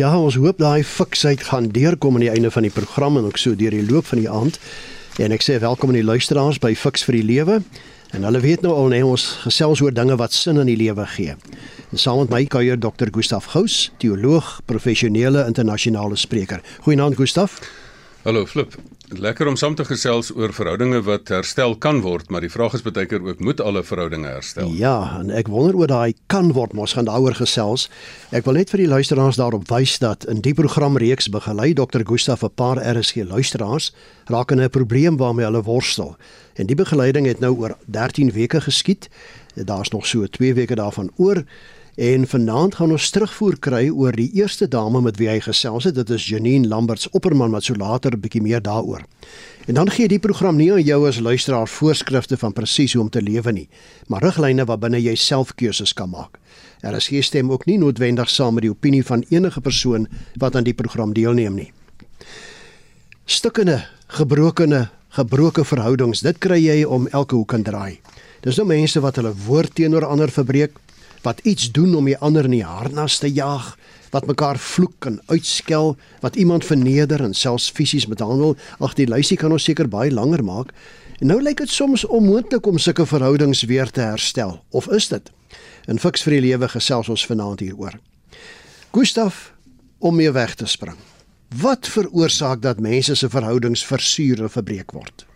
Ja, ons hoop daai fiksheid gaan deurkom aan die einde van die program en ook so deur die loop van die aand. En ek sê welkom aan die luisteraars by Fiks vir die Lewe. En hulle weet nou al net ons gesels oor dinge wat sin in die lewe gee. En saam met my kuier Dr. Gustaf Gous, teoloog, professionele internasionale spreker. Goeienaand Gustaf. Hallo Flip. Lekker om saam te gesels oor verhoudinge wat herstel kan word, maar die vraag is baie keer ook moet alle verhoudinge herstel? Ja, en ek wonder oor daai kan word, mos gaan daaroor gesels. Ek wil net vir die luisteraars daarop wys dat in die programreeks begelei Dr. Gustaf 'n paar RSG luisteraars raak in 'n probleem waarmee hulle worstel. En die begeleiding het nou oor 13 weke geskied. Daar's nog so 2 weke daarvan oor. En vanaand gaan ons terugvoer kry oor die eerste dame met wie hy gesels het. Dit is Janine Lamberts Opperman wat so later 'n bietjie meer daaroor. En dan gee die program nie aan jou as luisteraar voorskrifte van presies hoe om te lewe nie, maar riglyne waarbinne jy self keuses kan maak. Er is geen stem ook nie noodwendig saam met die opinie van enige persoon wat aan die program deelneem nie. Stukkende, gebrokene, gebroke verhoudings, dit kry jy om elke hoek en draai. Dis nou mense wat hulle woord teenoor ander verbreek, wat iets doen om die ander in die harnas te jaag, wat mekaar vloek en uitskel, wat iemand verneder en selfs fisies mishandel. Ag die lysie kan ons seker baie langer maak. En nou lyk dit soms onmoontlik om sulke verhoudings weer te herstel. Of is dit? In Fiks vir die lewe gesels ons vanaand hieroor. Gustaf om mee weg te spring. Wat veroorsaak dat mense se verhoudings versuur en verbreek word?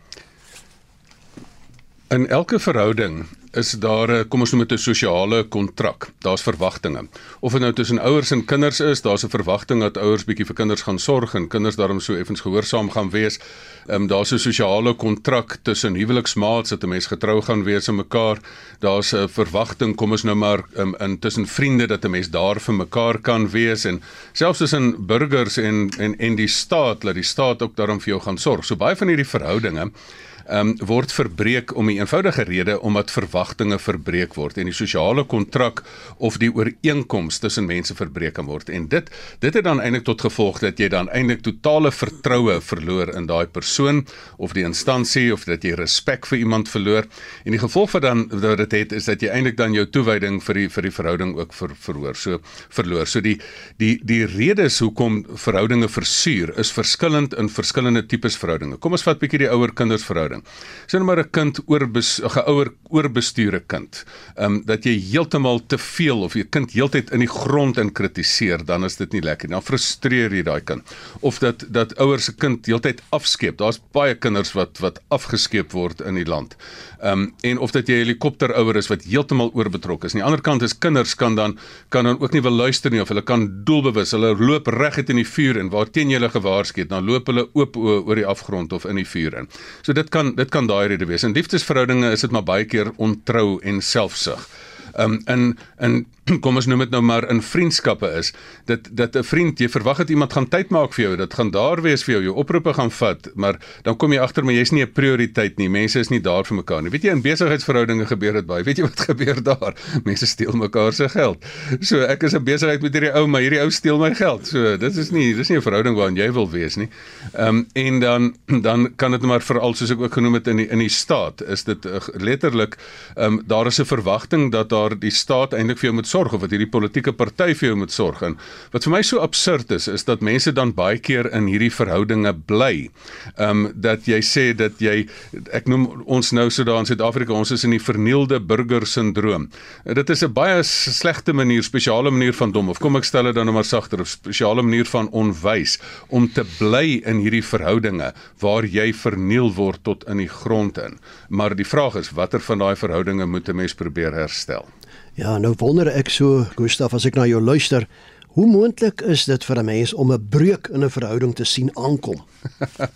In elke verhouding is daar 'n kom ons noem dit 'n sosiale kontrak. Daar's verwagtinge. Of dit nou tussen ouers en kinders is, daar's 'n verwagting dat ouers bietjie vir kinders gaan sorg en kinders daarom so effens gehoorsaam gaan wees. Ehm um, daar's 'n sosiale kontrak tussen huweliksmaats dat 'n mens getrou gaan wees aan mekaar. Daar's 'n verwagting, kom ons nou maar um, in tussen vriende dat 'n mens daar vir mekaar kan wees en selfs tussen burgers en en en die staat dat die staat ook daarom vir jou gaan sorg. So baie van hierdie verhoudinge um, word verbreek om 'n eenvoudige rede omdat verwagtinge verbreek word en die sosiale kontrak of die ooreenkoms tussen mense verbreek kan word. En dit dit het dan eintlik tot gevolg dat jy dan eintlik totale vertroue verloor in daai persoon of die instansie of dat jy respek vir iemand verloor. En die gevolg van dan wat dit het is dat jy eintlik dan jou toewyding vir die vir die verhouding ook ver, verhoor so verloor. So die die die redes hoekom verhoudinge versuur is verskillend in verskillende tipes verhoudinge. Kom ons vat bietjie die ouer kinders verhouding verhouding. Sien nou maar 'n kind oor 'n geouer oorbestuurde kind. Ehm um, dat jy heeltemal te veel of jy kind heeltyd in die grond in kritiseer, dan is dit nie lekker nie. Dan frustreer jy daai kind. Of dat dat ouers se kind heeltyd afskeep. Daar's baie kinders wat wat afgeskeep word in die land. Ehm um, en of dat jy 'n helikopterouer is wat heeltemal oorbetrokke is. Aan die ander kant is kinders kan dan kan dan ook nie wil luister nie of hulle kan doelbewus. Hulle loop reguit in die vuur en waar teen jy hulle gewaarsku het, dan loop hulle oop oor die afgrond of in die vuur in. So dit kan dit kan daai rede wees. In liefdesverhoudinge is dit maar baie keer ontrou en selfsug. Ehm um, in in kom ons noem dit nou maar in vriendskappe is. Dit dat 'n vriend jy verwag dat iemand gaan tyd maak vir jou dit gaan daar wees vir jou jou oproepe gaan vat maar dan kom jy agter maar jy's nie 'n prioriteit nie mense is nie daar vir mekaar nie. Weet jy in besigheidsverhoudinge gebeur dit baie. Weet jy wat gebeur daar? Mense steel mekaar se geld. So ek is 'n besigheid met hierdie ou maar hierdie ou steel my geld. So dit is nie dis nie 'n verhouding waarin jy wil wees nie. Ehm um, en dan dan kan dit maar veral soos ek ook genoem het in die in die staat is dit uh, letterlik ehm um, daar is 'n verwagting dat daar die staat eintlik vir jou moet sorg of wat hierdie politieke party vir jou moet sorg en wat vir my so absurd is is dat mense dan baie keer in hierdie verhoudinge bly. Ehm um, dat jy sê dat jy ek noem ons nou so daar in Suid-Afrika ons is in die vernielde burger sindroom. Dit is 'n baie slegte manier, spesiale manier van dom of kom ek stel dit dan nou maar sagter, 'n spesiale manier van onwys om te bly in hierdie verhoudinge waar jy verniel word tot in die grond in. Maar die vraag is watter van daai verhoudinge moet 'n mens probeer herstel? Ja, nou wonder ek so, Gustaf, as ek na jou luister, Hoe moontlik is dit vir 'n mens om 'n breuk in 'n verhouding te sien aankom?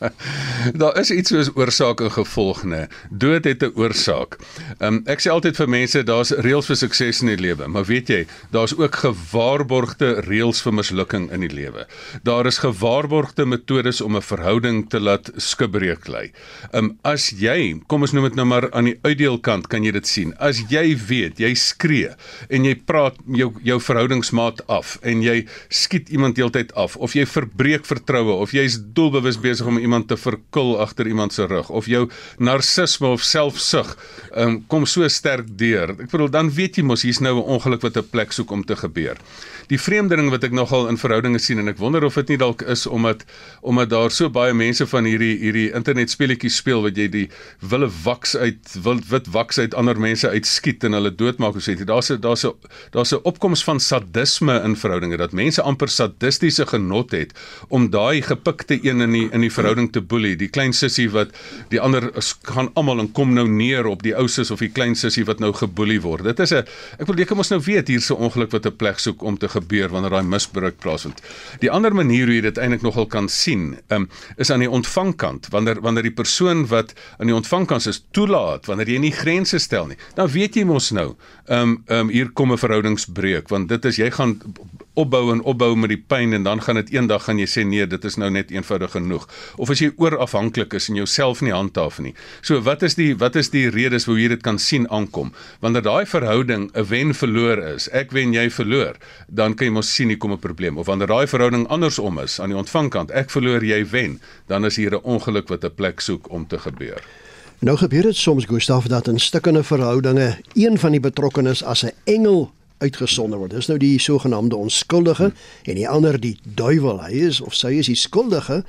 daar is iets soos oorsaak en gevolg, né? Dood het 'n oorsaak. Um, ek sê altyd vir mense, daar's reëls vir sukses in die lewe, maar weet jy, daar's ook gewaarborgde reëls vir mislukking in die lewe. Daar is gewaarborgde metodes om 'n verhouding te laat skibreek lê. Um as jy, kom ons noem dit nou maar aan die uitdeelkant, kan jy dit sien. As jy weet, jy skree en jy praat jou jou verhoudingsmaat af en jy jy skiet iemand heeltyd af of jy verbreek vertroue of jy's doelbewus besig om iemand te verkil agter iemand se rug of jou narcisme of selfsug um, kom so sterk deur. Ek bedoel dan weet jy mos hier's nou 'n ongeluk wat 'n plek soek om te gebeur. Die vreemde ding wat ek nogal in verhoudinge sien en ek wonder of dit nie dalk is omdat omdat daar so baie mense van hierdie hierdie internet speletjies speel wat jy die wille waks uit wil wit waks uit ander mense uitskiet en hulle doodmaak of sê jy? Daar's 'n daar's 'n daar's 'n opkoms van sadisme in verhoudinge dat mense amper sadistiese genot het om daai gepikte een in die in die verhouding te boelie. Die klein sussie wat die ander gaan almal en kom nou neer op die ou sus of die klein sussie wat nou geboelie word. Dit is 'n ek wil jy kan ons nou weet hier's 'n ongeluk wat 'n plek soek om te gebeur wanneer daai misbruik plaasvind. Die ander manier hoe jy dit eintlik nogal kan sien um, is aan die ontvangkant. Wanneer wanneer die persoon wat aan die ontvangkant is toelaat wanneer jy nie grense stel nie dan weet jy mos nou ehm um, ehm um, hier kom 'n verhoudingsbreuk want dit is jy gaan opbou en opbou met die pyn en dan gaan dit eendag gaan jy sê nee dit is nou net eenvoudig genoeg. Of as jy oorafhanklik is en jouself nie handhaaf nie. So wat is die wat is die redes hoe jy dit kan sien aankom? Wanneer daai verhouding 'n wen verloor is ek wen jy verloor dan kan jy mos sien hier kom 'n probleem of wanneer daai verhouding andersom is aan die ontvangkant ek verloor jy wen dan is hier 'n ongeluk wat 'n plek soek om te gebeur Nou gebeur dit soms Gustaf dat in stukkende verhoudinge een van die betrokkenes as 'n engel uitgesonder word. Dis nou die sogenaamde onskuldige hmm. en die ander die duiwel. Hy is of sy is die skuldige.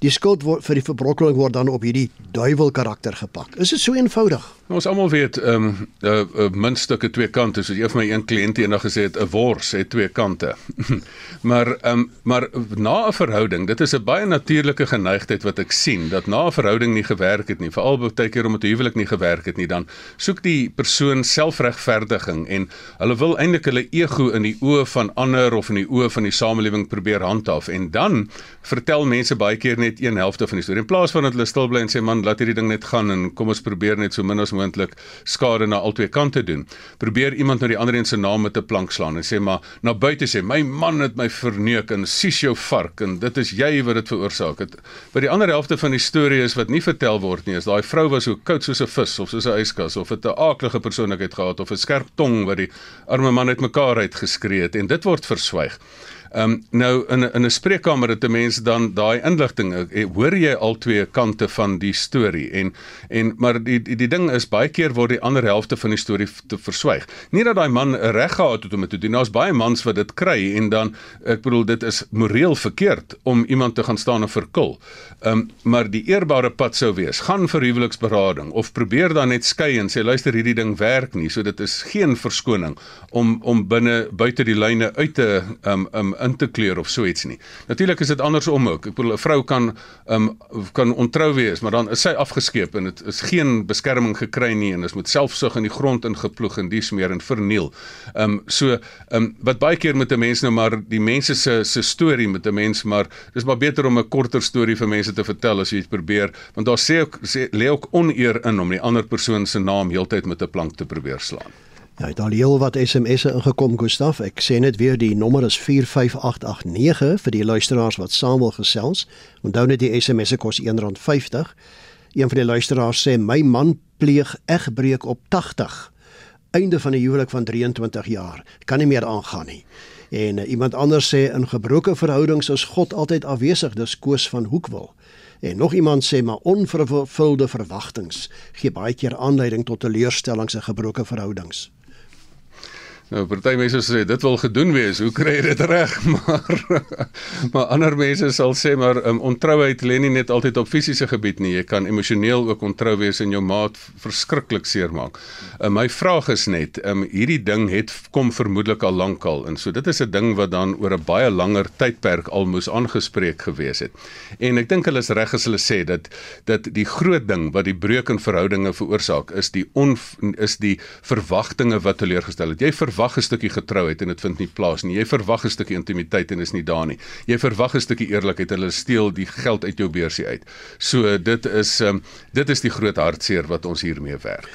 Die skuld word vir die verbrokkeling word dan op hierdie duiwel karakter gepak. Is dit so eenvoudig? Nou, ons almal weet ehm um, 'n uh, uh, muntstukke twee kante soos een van my een kliënte eendag gesê het 'n wors het twee kante. maar ehm um, maar na 'n verhouding, dit is 'n baie natuurlike geneigtheid wat ek sien dat na 'n verhouding nie gewerk het nie, veral baie keer omdat 'n huwelik nie gewerk het nie, dan soek die persoon selfregverdiging en hulle wil eintlik hulle ego in die oë van ander of in die oë van die samelewing probeer handhaaf en dan vertel mense baie keer net een helfte van die storie in plaas van dat hulle stil bly en sê man, laat hierdie ding net gaan en kom ons probeer net so min as moontlik skade na albei kante doen. Probeer iemand nou die ander een se naam met 'n plank slaan en sê maar na buite sê my man het my verneuk en sies jou vark en dit is jy wat dit veroorsaak het. Maar die ander helfte van die storie is wat nie vertel word nie is daai vrou was so koud soos 'n vis of soos 'n yskas of het 'n aaklige persoonlikheid gehad of 'n skerp tong wat die arme man uitmekaar uitgeskree het en dit word verswyg. Ehm um, nou in in 'n spreekkamer het 'n mens dan daai inligting hoor jy al twee kante van die storie en en maar die die, die ding is baie keer word die ander helfte van die storie te verswyg. Nie dat daai man reg gehad het om dit te doen. Daar's baie mans wat dit kry en dan ek bedoel dit is moreel verkeerd om iemand te gaan staan en verkil. Ehm um, maar die eerbare pad sou wees: gaan vir huweliksberading of probeer dan net skei en sê luister hierdie ding werk nie. So dit is geen verskoning om om binne buite die lyne uit te ehm um, um, in te kleur of so iets nie. Natuurlik is dit andersom ook. Ek bedoel 'n vrou kan um, kan ontrou wees, maar dan is sy afgeskeep en dit is geen beskerming gekry nie en is met selfsug in die grond ingeploeg en dies meer en verniel. Ehm um, so ehm um, wat baie keer met 'n mens nou maar die mense se se storie met 'n mens maar dis maar beter om 'n korter storie vir mense te vertel as jy dit probeer want daar sê ook sê lê ook oneer in om die ander persoon se naam heeltyd met 'n plank te probeer slaan. Ja, lê al wat SMS'e ingekom, Gustaf. Ek sê net weer die nommer is 45889 vir die luisteraars wat saam wil gesels. Onthou net die SMS'e kos R1.50. Een van die luisteraars sê my man pleeg egbreek op 80. Einde van 'n huwelik van 23 jaar. Kan nie meer aangaan nie. En uh, iemand anders sê in gebroke verhoudings is God altyd afwesig, dis Koos van Hoekwil. En nog iemand sê maar onvervulde verwagtinge gee baie keer aanleiding tot teleurstellings en gebroke verhoudings. Nou party mense sê dit wil gedoen wees. Hoe kry jy dit reg? Maar maar ander mense sal sê maar um, ontrouheid lê nie net altyd op fisiese gebied nie. Jy kan emosioneel ook ontrou wees en jou maat verskriklik seermaak. Uh, my vraag is net, um, hierdie ding het kom vermoedelik al lankal en so dit is 'n ding wat dan oor 'n baie langer tydperk al moes aangespreek gewees het. En ek dink hulle is reg as hulle sê dat dat die groot ding wat die breuk in verhoudinge veroorsaak is die on, is die verwagtinge wat teleurgestel het. Jy verwag 'n stukkie getrouheid en dit vind nie plaas nie. Jy verwag 'n stukkie intimiteit en is nie daar nie. Jy verwag 'n stukkie eerlikheid hulle steel die geld uit jou beursie uit. So dit is um, dit is die groot hartseer wat ons hiermee werk.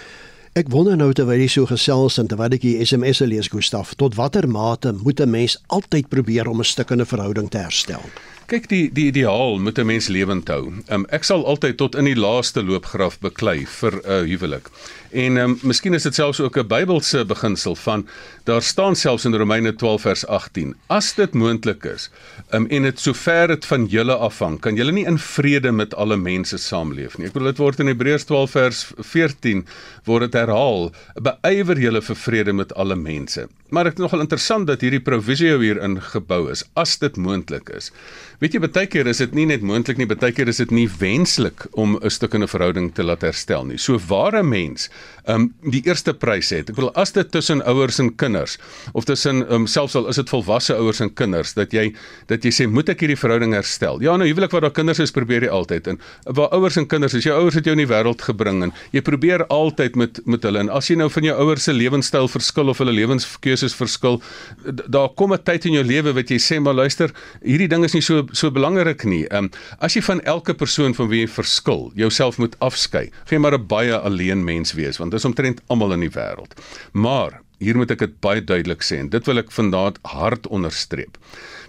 Ek wonder nou terwyl jy so gesels en terwyl ek die SMS'e lees Gustaf, tot watter mate moet 'n mens altyd probeer om 'n stukkende verhouding te herstel? Kyk die die ideaal moet 'n mens lewend hou. Um, ek sal altyd tot in die laaste loopgraf beklei vir 'n uh, huwelik. En um, miskien is dit selfs ook 'n Bybelse beginsel van daar staan selfs in Romeine 12 vers 18 as dit moontlik is um, en dit sover dit van julle afhang kan julle nie in vrede met alle mense saamleef nie. Ek bedoel dit word in Hebreërs 12 vers 14 word dit herhaal beywer julle vir vrede met alle mense. Maar dit is nogal interessant dat hierdie provisio hier ingebou is as dit moontlik is. Weet jy baie keer is dit nie net moontlik nie, baie keer is dit nie wenslik om 'n stuk in 'n verhouding te laat herstel nie. So ware mens um die eerste prys het. Ek wil as dit tussen ouers en kinders of tussen um selfs al is dit volwasse ouers en kinders dat jy dat jy sê moet ek hierdie verhouding herstel. Ja, nou huwelik waar daar kinders is, probeer jy altyd en waar ouers en kinders is, jou ouers het jou in die wêreld gebring en jy probeer altyd met met hulle en as jy nou van jou ouers se lewenstyl verskil of hulle lewenskeuses verskil, daar kom 'n tyd in jou lewe wat jy sê maar luister, hierdie ding is nie so so belangrik nie. Um as jy van elke persoon van wie jy verskil, jouself moet afskei, gaan jy maar 'n baie alleen mens wees want dis omtrent almal in die wêreld. Maar hier moet ek dit baie duidelik sê en dit wil ek vandaag hard onderstreep.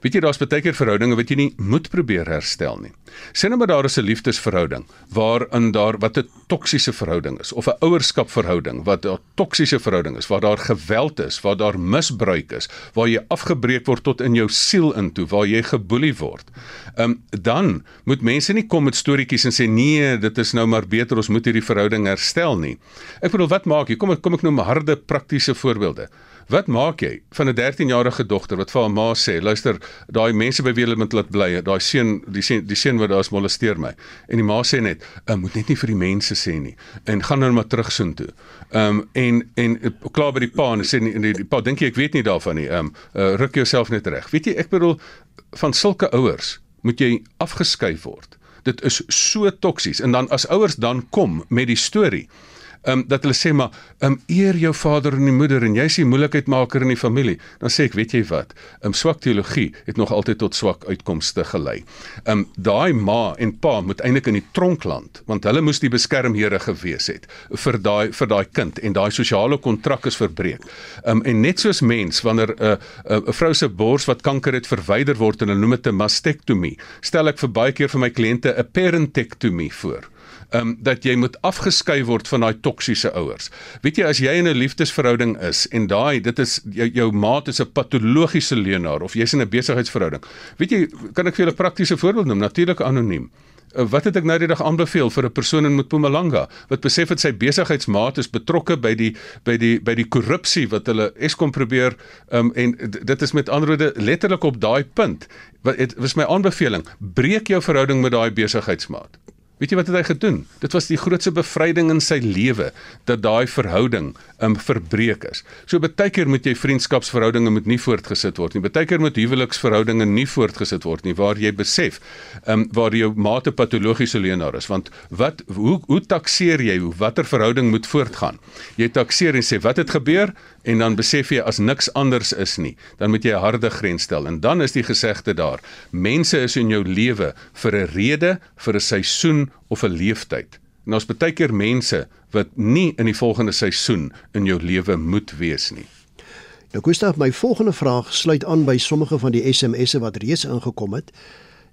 Weet jy daar's baie keer verhoudinge wat jy nie moet probeer herstel nie. Sê nou maar daar is 'n liefdesverhouding waarin daar wat 'n toksiese verhouding is of 'n ouerskapverhouding wat 'n toksiese verhouding is waar daar geweld is, waar daar misbruik is, waar jy afgebreek word tot in jou siel intoe, waar jy geboelie word. Ehm um, dan moet mense nie kom met storieetjies en sê nee, dit is nou maar beter ons moet hierdie verhouding herstel nie. Ek bedoel wat maak jy? Kom ek kom ek noem harde praktiese voorbeelde. Wat maak jy van 'n 13-jarige dogter wat vir haar ma sê, luister, daai mense by wie hulle moet laat bly, daai seun, die seun, die seun wat daar is molesteer my. En die ma sê net, "Ek moet net nie vir die mense sê nie." En gaan nou maar terug soheen toe. Ehm um, en en klaar by die pa en sê nie, die, die pa dink jy ek weet nie daarvan nie. Ehm um, uh, ruk jouself net reg. Weet jy, ek bedoel van sulke ouers moet jy afgeskuif word. Dit is so toksies en dan as ouers dan kom met die storie um, dat hulle sê maar um, eer jou vader en die moeder en jy's die moeilikheidmaker in die familie, dan sê ek, weet jy wat? 'n um, Swak teologie het nog altyd tot swak uitkomste gelei. Um daai ma en pa moet eintlik in die tronkland, want hulle moes die beskermheere gewees het vir daai vir daai kind en daai sosiale kontrak is verbreek. Um en net soos mens wanneer 'n uh, 'n uh, vrou se bors wat kanker het verwyder word en hulle noem dit 'n mastektomie, stel ek vir baie keer vir my kliënte 'n parentektomie voor um, dat jy moet afgeskei word van daai toksiese ouers. Weet jy as jy in 'n liefdesverhouding is en daai dit is jou, jou maat is 'n patologiese leenaar of jy's in 'n besigheidsverhouding. Weet jy, kan ek vir julle 'n praktiese voorbeeld noem, natuurlik anoniem. Uh, wat het ek nou die dag aanbeveel vir 'n persoon in Mpumalanga wat besef het sy besigheidsmaat is betrokke by die by die by die korrupsie wat hulle Eskom probeer um, en dit is met ander woorde letterlik op daai punt wat dit was my aanbeveling breek jou verhouding met daai besigheidsmaat Weet jy wat het hy gedoen? Dit was die grootste bevryding in sy lewe dat daai verhouding um verbreek is. So baie keer moet jy vriendskapsverhoudinge moet nie voortgesit word nie. Baie keer moet huweliksverhoudinge nie voortgesit word nie waar jy besef um waar jou mate patologiese leenaar is. Want wat hoe hoe takseer jy hoe watter verhouding moet voortgaan? Jy takseer en sê wat het gebeur en dan besef jy as niks anders is nie, dan moet jy 'n harde grens stel. En dan is die gesegde daar: mense is in jou lewe vir 'n rede, vir 'n seisoen of 'n leeftyd. En ons baie keer mense wat nie in die volgende seisoen in jou lewe moet wees nie. Nou Gustav, my volgende vraag sluit aan by sommige van die SMS'e wat reeds ingekom het.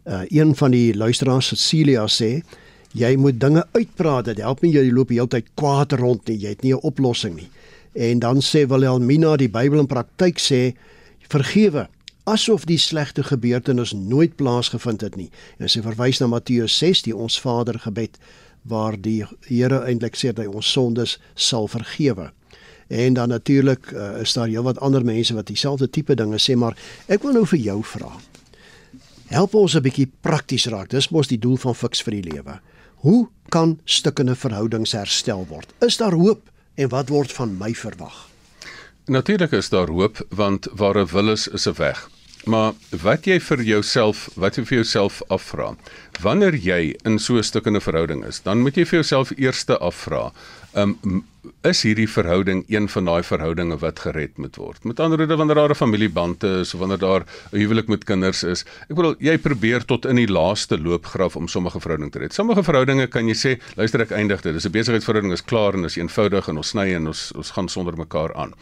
Uh een van die luisteraars, Cecilia sê, jy moet dinge uitpraat, dit help nie jy loop heeltyd kwaad rond nie, jy het nie 'n oplossing nie. En dan sê Wilhelmina die Bybel in praktyk sê vergewe asof die slegte gebeurtenis nooit plaasgevind het nie. En sy verwys na Matteus 6, die ons Vader gebed waar die Here eintlik sê dat hy ons sondes sal vergewe. En dan natuurlik uh, is daar heelwat ander mense wat dieselfde tipe dinge sê, maar ek wil nou vir jou vra. Help ons 'n bietjie prakties raak. Dis mos die doel van Fix vir die lewe. Hoe kan stukkende verhoudings herstel word? Is daar hoop en wat word van my verwag? Natuurlik is daar hoop want waar 'n wil is, is 'n weg. Maar wat jy vir jouself, wat jy vir jouself afvra, wanneer jy in so 'n stukkende verhouding is, dan moet jy vir jouself eers afvra, um, is hierdie verhouding een van daai verhoudinge wat gered moet word? Met ander woorde wanneer daar 'n familieband is of wanneer daar 'n huwelik met kinders is. Ek bedoel jy probeer tot in die laaste loopgraaf om sommige verhoudinge te red. Sommige verhoudinge kan jy sê, luister ek eindig dit. Dis 'n besigheidsverhouding is klaar en is eenvoudig en ons sny en ons ons gaan sonder mekaar aan.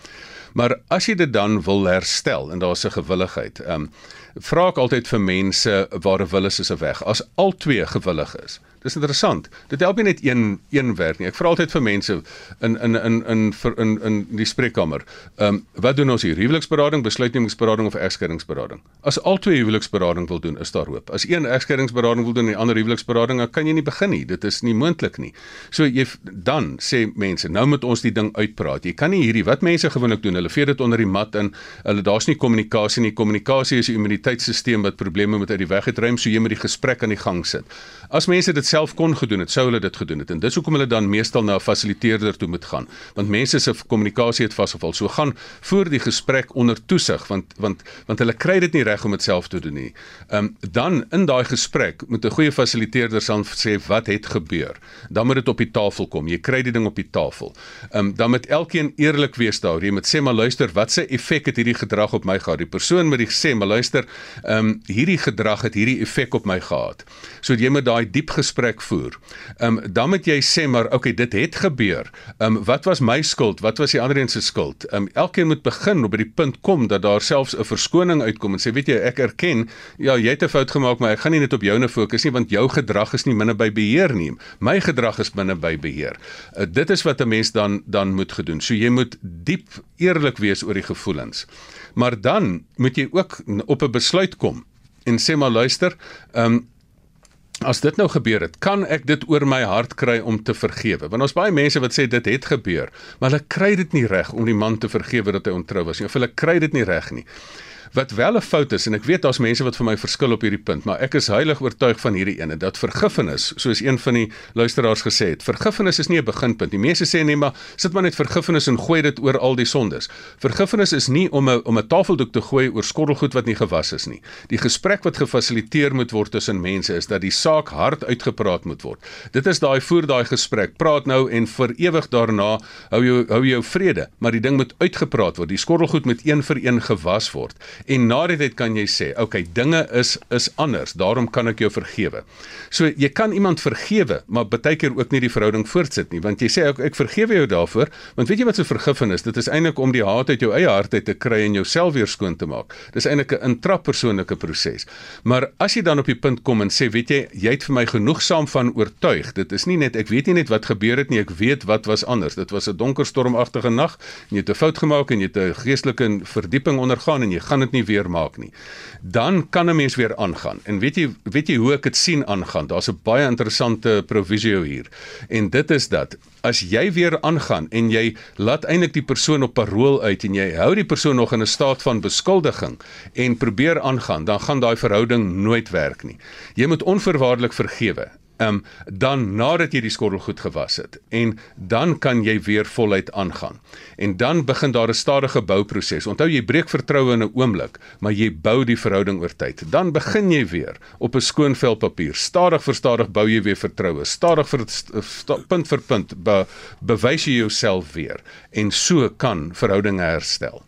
Maar as jy dit dan wil herstel en daar's 'n gewilligheid, ehm um, vra ek altyd vir mense waar 'n wil is, is 'n weg. As al twee gewillig is, Dis interessant. Dit help nie net een een werk nie. Ek vra altyd vir mense in in in in vir in in die spreekkamer. Ehm um, wat doen ons hier? Huweliksberading, besluitnemingsberading of egskeidingsberading? As al twee huweliksberading wil doen, is daar hoop. As een egskeidingsberading wil doen en die ander huweliksberading, dan kan jy nie begin nie. Dit is nie moontlik nie. So jy dan sê mense, nou moet ons die ding uitpraat. Jy kan nie hierdie wat mense gewoonlik doen. Hulle vee dit onder die mat in. Hulle daar's nie kommunikasie nie. Kommunikasie is 'n immuniteitstelsel wat probleme met uit die weg het ruim, so jy moet die gesprek aan die gang sit. As mense dit self kon gedoen het, sou hulle dit gedoen het. En dis hoekom hulle dan meestal na 'n fasiliteerder toe moet gaan, want mense se kommunikasie het vasgeval. So gaan voor die gesprek onder toesig, want want want hulle kry dit nie reg om dit self te doen nie. Ehm um, dan in daai gesprek moet 'n goeie fasiliteerder dan sê wat het gebeur. Dan moet dit op die tafel kom. Jy kry die ding op die tafel. Ehm um, dan moet elkeen eerlik wees daar. Jy moet sê maar luister, wat se effek het hierdie gedrag op my gehad? Die persoon moet die sê maar luister, ehm um, hierdie gedrag het hierdie effek op my gehad. So jy moet daai diep gesprek voer. Ehm um, dan moet jy sê maar okay, dit het gebeur. Ehm um, wat was my skuld? Wat was die ander een se skuld? Ehm um, elkeen moet begin op by die punt kom dat daar selfs 'n verskoning uitkom en sê weet jy, ek erken, ja, jy het 'n fout gemaak, maar ek gaan nie net op joune fokus nie want jou gedrag is nie binne by beheer nie. My gedrag is binne by beheer. Uh, dit is wat 'n mens dan dan moet gedoen. So jy moet diep eerlik wees oor die gevoelens. Maar dan moet jy ook op 'n besluit kom en sê maar luister, ehm um, As dit nou gebeur het, kan ek dit oor my hart kry om te vergewe? Want ons baie mense wat sê dit het gebeur, maar hulle kry dit nie reg om die man te vergewe dat hy ontrou was nie. Of hulle kry dit nie reg nie wat wel 'n fout is en ek weet daar's mense wat vir my verskil op hierdie punt, maar ek is heilig oortuig van hierdie ene dat vergifnis, soos een van die luisteraars gesê het, vergifnis is nie 'n beginpunt. Die mense sê nee, maar sit maar net vergifnis en gooi dit oor al die sondes. Vergifnis is nie om 'n om 'n tafeldoek te gooi oor skottelgoed wat nie gewas is nie. Die gesprek wat gefasiliteer moet word tussen mense is dat die saak hard uitgepraat moet word. Dit is daai voer daai gesprek. Praat nou en vir ewig daarna hou jou hou jou vrede, maar die ding moet uitgepraat word. Die skottelgoed moet een vir een gewas word en na dit kan jy sê, okay, dinge is is anders, daarom kan ek jou vergewe. So jy kan iemand vergewe, maar baie keer ook nie die verhouding voortsit nie, want jy sê ek, ek vergewe jou daarvoor, want weet jy wat so vergifnis, dit is eintlik om die haat uit jou eie hart uit te kry en jouself weer skoon te maak. Dis eintlik 'n intrapersoonlike proses. Maar as jy dan op die punt kom en sê, weet jy, jy het vir my genoegsaam van oortuig. Dit is nie net ek weet nie net wat gebeur het nie, ek weet wat was anders. Dit was 'n donker stormagtige nag en jy het 'n fout gemaak en jy het 'n geestelike verdieping ondergaan en jy gaan dit nie weer maak nie. Dan kan 'n mens weer aangaan. En weet jy weet jy hoe ek dit sien aangaan? Daar's 'n baie interessante provisio hier. En dit is dat as jy weer aangaan en jy laat eintlik die persoon op parol uit en jy hou die persoon nog in 'n staat van beskuldiging en probeer aangaan, dan gaan daai verhouding nooit werk nie. Jy moet onverwaarlik vergewe um, dan nadat jy die skottel goed gewas het en dan kan jy weer voluit aangaan. En dan begin daar 'n stadige bouproses. Onthou jy breek vertroue in 'n oomblik, maar jy bou die verhouding oor tyd. Dan begin jy weer op 'n skoon vel papier. Stadig vir stadig bou jy weer vertroue. Stadig vir sta, punt vir punt be, bewys jy jouself weer en so kan verhoudinge herstel.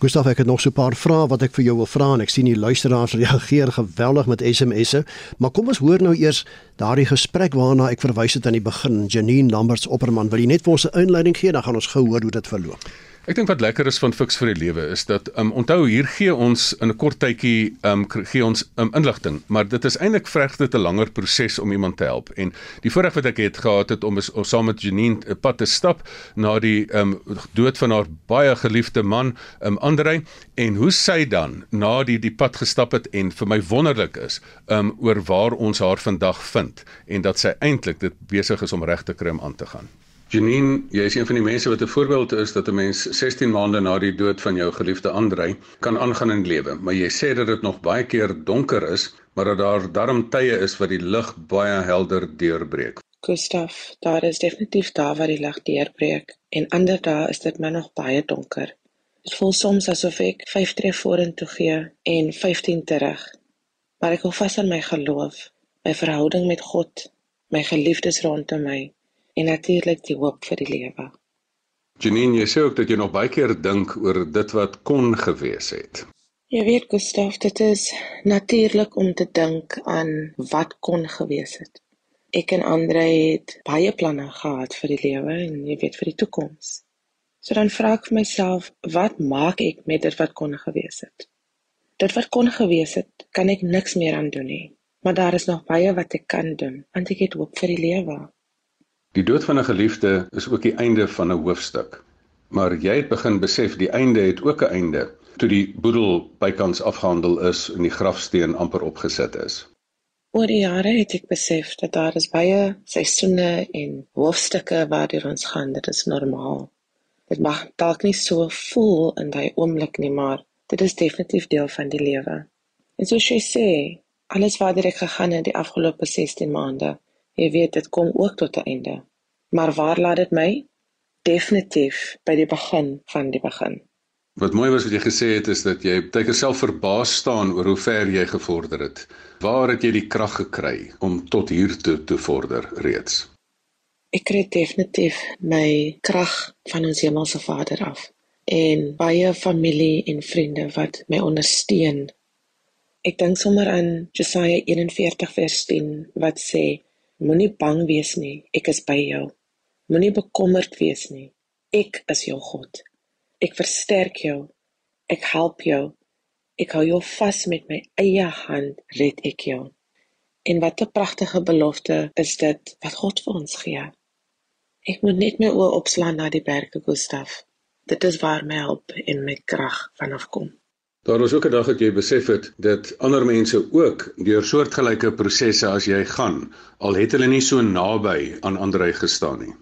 Gustav, ek het nog so 'n paar vrae wat ek vir jou wil vra en ek sien die luisteraars reageer geweldig met SMS'e, maar kom ons hoor nou eers daardie gesprek waarna ek verwys het aan die begin. Janine Lamberts Opperman, wil jy net vir ons 'n inleiding gee, dan gaan ons gou hoor hoe dit verloop. Ek dink wat lekker is van Fix vir die lewe is dat um, onthou hier gee ons in 'n kort tydjie um, gee ons um, inligting, maar dit is eintlik vreg dit 'n langer proses om iemand te help. En die voorreg wat ek het gehad het om is om saam met Janine 'n pad te stap na die um, dood van haar baie geliefde man, um, Andrei, en hoe sy dan na die die pad gestap het en vir my wonderlik is um, oor waar ons haar vandag vind en dat sy eintlik dit besig is om reg te kry om aan te gaan. Janine, jy is een van die mense wat 'n voorbeeld is dat 'n mens 16 maande na die dood van jou geliefde Andrei kan aangaan in lewe, maar jy sê dat dit nog baie keer donker is, maar dat daar darm tye is wat die lig baie helder deurbreek. Gustaf, daar is definitief daar waar die lig deurbreek en ander dae is dit maar nog baie donker. Dit voel soms asof ek 5 tree vorentoe gee en 15 terug. Maar ek hou vas aan my geloof, my verhouding met God, my geliefdes rondom my en natuurlik die hoop vir die lewe. Janine, jy sê ook dat jy nog baie keer dink oor dit wat kon gewees het. Jy weet Gustaf, dit is natuurlik om te dink aan wat kon gewees het. Ek en Andre het baie planne gehad vir die lewe en jy weet vir die toekoms. So dan vra ek myself, wat maak ek met dit wat kon gewees het? Dit wat kon gewees het, kan ek niks meer aan doen nie. Maar daar is nog baie wat ek kan doen, want ek het hoop vir die lewe. Die dood van 'n geliefde is ook die einde van 'n hoofstuk. Maar jy het begin besef die einde het ook 'n einde toe die boedel bykans afgehandel is en die grafsteen amper opgesit is. Oor die jare het ek besef dat daar is baie seisoene en hoofstukke waardeur ons gaan. Dit is normaal. Dit mag dalk nie so voel in daai oomblik nie, maar dit is definitief deel van die lewe. En soos jy sê, alles waartoe ek gegaan het die afgelope 16 maande, jy weet dit kom ook tot 'n einde. Maar waar laat dit my? Definitief by die begin van die begin. Wat mooi was wat jy gesê het is dat jy baie self verbaas staan oor hoe ver jy gevorder het. Waar het jy die krag gekry om tot hier toe te vorder reeds? Ek kry definitief my krag van ons hemelse Vader af en baie familie en vriende wat my ondersteun Ek dink sommer aan Jesaja 41 vers 10 wat sê: Moenie bang wees nie, ek is by jou. Moenie bekommerd wees nie. Ek is jou God. Ek versterk jou. Ek help jou. Ek hou jou vas met my eie hand, red ek jou. En wat 'n pragtige belofte is dit wat God vir ons gee. Ek moet net my oë opslaan na die berge, Gustaf. Dit is waar my hulp en my krag vanaf kom. Daar was ook 'n dag dat jy besef het dat ander mense ook deur soortgelyke prosesse as jy gaan, al het hulle nie so naby aan ander gestaan nie.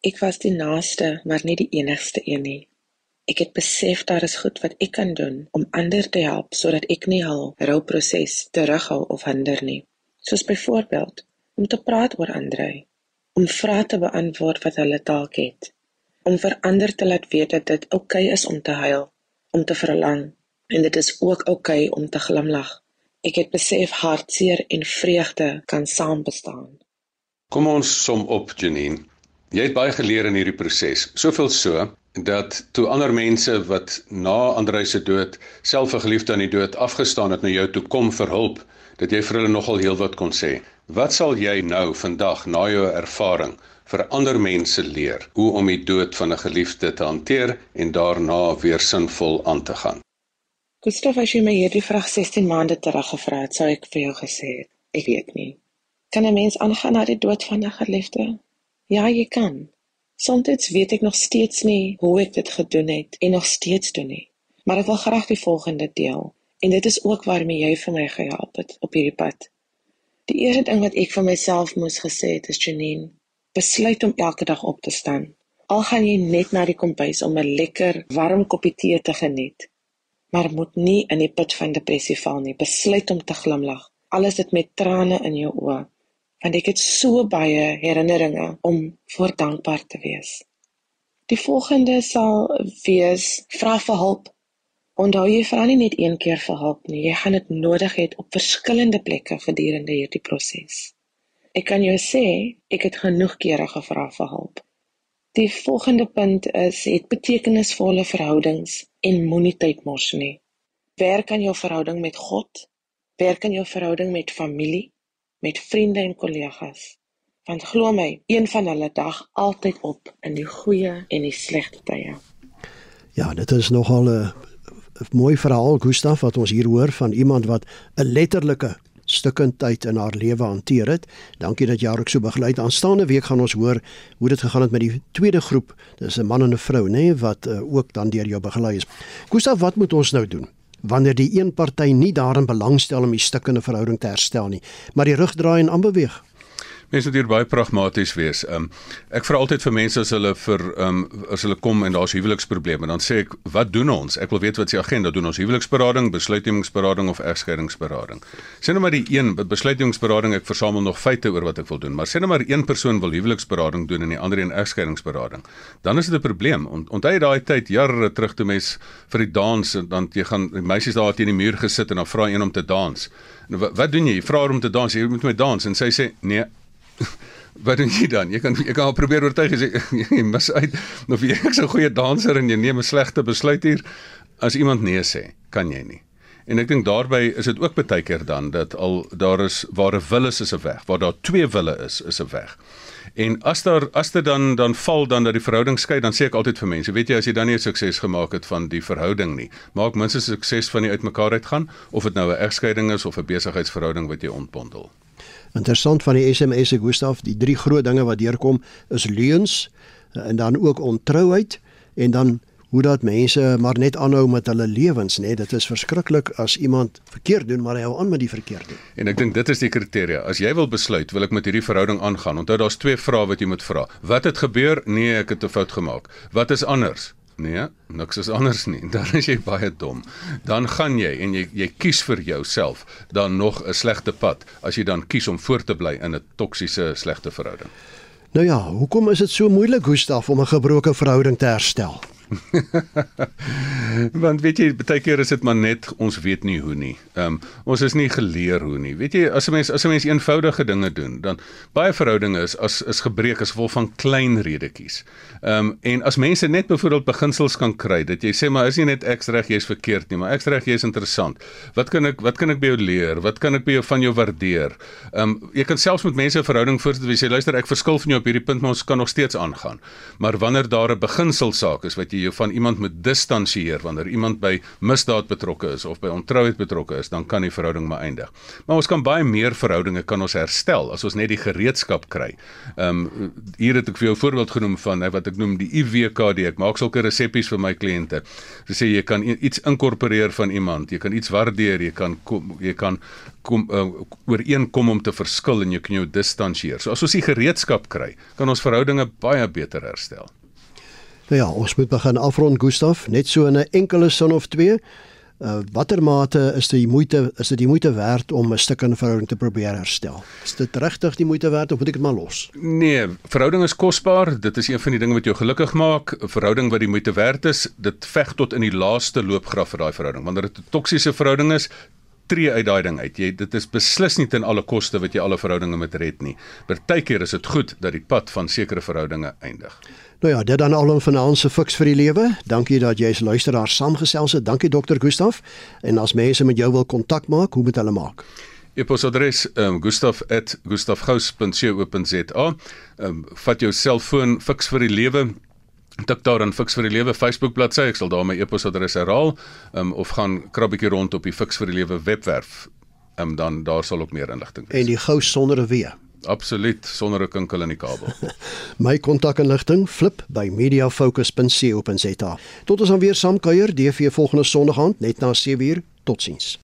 Ek was die naaste, maar nie die enigste een nie. Ek het besef daar is goed wat ek kan doen om ander te help sodat ek nie hul rouproses terughou of hinder nie. Soos byvoorbeeld om te praat oor ander, om vrae te beantwoord wat hulle dalk het, om vir ander te laat weet dat dit oukei okay is om te huil, om te verlang en dit is ook oukei okay om te glimlag. Ek het besef hartseer en vreugde kan saam bestaan. Kom ons som op, Janine. Jy het baie geleer in hierdie proses. Soveel so dat toe ander mense wat na Andrei se dood self 'n geliefde aan die dood afgestaan het na jou toe kom vir hulp, dat jy vir hulle nogal heelwat kon sê. Wat sal jy nou vandag na jou ervaring vir ander mense leer hoe om die dood van 'n geliefde te hanteer en daarna weer sinvol aan te gaan? Gustav, as jy my hierdie vraag 16 maande terug gevra het, sou ek vir jou gesê het, ek weet nie. Kan 'n mens aangaan na die dood van 'n geliefde? Ja, jy kan. Soms weet ek nog steeds nie hoe ek dit gedoen het en nog steeds doen nie. Maar ek wil graag die volgende deel en dit is ook waarmee jy vir my gehelp het op hierdie pad. Die eerste ding wat ek vir myself moes gesê het is Janine, besluit om elke dag op te staan. Al gaan jy net na die kombuis om 'n lekker warm koppie tee te geniet maar moet nie in die put van depressie val nie. Besluit om te glimlag. Alles dit met trane in jou oë. Want ek het so baie herinneringe om voor dankbaar te wees. Die volgende sal wees vra vir hulp. Onthou jy vra nie net een keer vir hulp nie. Jy gaan dit nodig hê op verskillende plekke gedurende hierdie proses. Ek kan jou sê, ek het genoeg kere gevra vir hulp. Die volgende punt is het betekenisvolle verhoudings en moenie tyd mors nie. Werk aan jou verhouding met God, werk aan jou verhouding met familie, met vriende en kollegas. Want glo my, een van hulle dag altyd op in die goeie en die slegte tye. Ja, dit is nogal 'n mooi verhaal Gustaf wat ons hier hoor van iemand wat 'n letterlike stukkend tyd in haar lewe hanteer het. Dankie dat jy haar ook so begelei. Aanstaande week gaan ons hoor hoe dit gegaan het met die tweede groep. Dis 'n man en 'n vrou, nê, nee, wat uh, ook dan deur jou begelei is. Gustav, wat moet ons nou doen? Wanneer die een party nie daarin belangstel om die stukkende verhouding te herstel nie, maar die rug draai en aanbeweeg. Mense moet hier baie pragmaties wees. Um ek vra altyd vir mense as hulle vir um as hulle kom en daar's huweliksprobleme, dan sê ek, "Wat doen ons?" Ek wil weet wat se agenda doen ons huweliksberading, besluitnemingsberading of egskeidingsberading. Sê nou maar die een besluitnemingsberading, ek versamel nog feite oor wat ek wil doen, maar sê nou maar een persoon wil huweliksberading doen en die ander een egskeidingsberading. Dan is dit 'n probleem. Onthou jy daai tyd jare terug toe mens vir die dans en dan jy gaan die meisies daar teen die muur gesit en dan vra een om te dans. Nou, wat, wat doen jy? Jy vra haar om te dans, jy moet met dans en sy sê nee wat doen jy dan? Jy kan jy kan probeer oortuig jy, jy mis uit of jy ek's 'n goeie danser en jy neem 'n slegte besluit hier as iemand nee sê, kan jy nie. En ek dink daarbey is dit ook baie keer dan dat al daar is waar 'n wil is is 'n weg, waar daar twee wille is is 'n weg. En as daar as dit dan dan val dan dat die verhouding skei, dan sê ek altyd vir mense, weet jy as jy dan nie sukses gemaak het van die verhouding nie, maak minstens sukses van die uitmekaar uitgaan of dit nou 'n egskeiding is of 'n besigheidsverhouding wat jy ontbondel. Interessant van die SMS se Gustaf, die drie groot dinge wat deurkom is leuns eh, en dan ook ontrouheid en dan hoe dat mense maar net aanhou met hulle lewens, nê? Dit is verskriklik as iemand verkeerd doen, maar hy hou aan met die verkeerde. En ek dink dit is die kriteria. As jy wil besluit, wil ek met hierdie verhouding aangaan. Onthou daar's twee vrae wat jy moet vra. Wat het gebeur? Nee, ek het 'n fout gemaak. Wat is anders? Nee, niks is anders nie. Dan is jy baie dom. Dan gaan jy en jy jy kies vir jouself dan nog 'n slegte pad as jy dan kies om voort te bly in 'n toksiese slegte verhouding. Nou ja, hoekom is dit so moeilik Gustaf om 'n gebroke verhouding te herstel? Want weet jy, baie keer is dit maar net ons weet nie hoe nie. Ehm um, ons is nie geleer hoe nie. Weet jy, as 'n mens as 'n mens eenvoudige dinge doen, dan baie verhoudinge is as is gebreek as gevolg van klein redetjies. Ehm um, en as mense net byvoorbeeld beginsels kan kry dat jy sê maar is nie net ek reg jy's verkeerd nie, maar ek reg jy's interessant. Wat kan ek wat kan ek by jou leer? Wat kan ek by jou van jou waardeer? Ehm um, jy kan selfs met mense 'n verhouding voortsit wie sê luister ek verskil van jou op hierdie punt, maar ons kan nog steeds aangaan. Maar wanneer daar 'n beginselsaak is wat jy jou van iemand moet distansieer wanneer iemand by misdaad betrokke is of by ontrouheid betrokke is, dan kan die verhouding maar eindig. Maar ons kan baie meer verhoudinge kan ons herstel as ons net die gereedskap kry. Ehm um, hier het ek vir jou 'n voorbeeld genoem van wat ek noem die IWKD. Ek maak sulke resepsies vir my kliënte. Hulle sê jy kan iets inkorporeer van iemand, jy kan iets waardeer, jy kan kom, jy kan kom uh, ooreenkom om te verskil en jy kan jou distansieer. So as ons die gereedskap kry, kan ons verhoudinge baie beter herstel. Nou ja, ons moet begin afrond Gustaf, net so in 'n enkele sin of twee. Uh, watter mate is dit die moeite is dit die moeite werd om 'n stuk in verhouding te probeer herstel? Is dit regtig die moeite werd of moet ek dit maar los? Nee, verhouding is kosbaar. Dit is een van die dinge wat jou gelukkig maak. 'n Verhouding wat die moeite werd is, dit veg tot in die laaste loopgraaf vir daai verhouding. Wanneer dit 'n toksiese verhouding is, tree uit daai ding uit. Jy dit is beslis nie ten alle koste wat jy alle verhoudinge moet red nie. Partykeer is dit goed dat die pad van sekere verhoudinge eindig. Nou ja, dit dan al 'n finansie fiks vir die lewe. Dankie dat jy as luisteraar saamgesels het. Dankie dokter Gustaf. En as mense met jou wil kontak maak, hoe moet hulle maak? E-posadres um, gustaf@gustafgous.co.za. Ehm um, vat jou selfoon fiks vir die lewe. Tik daar dan fiks vir die lewe Facebook bladsy. Ek sal daar my e-posadres herhaal. Ehm um, of gaan krabbietjie rond op die fiks vir die lewe webwerf. Ehm um, dan daar sal ook meer inligting wees. En die gous sonder 'n w. Absoluut, sonder 'n kinkel in die kabel. My kontakinligting flip by mediafocus.co.za. Tot ons dan weer saam kuier, DV volgende Sondag aand net na 7uur. Totsiens.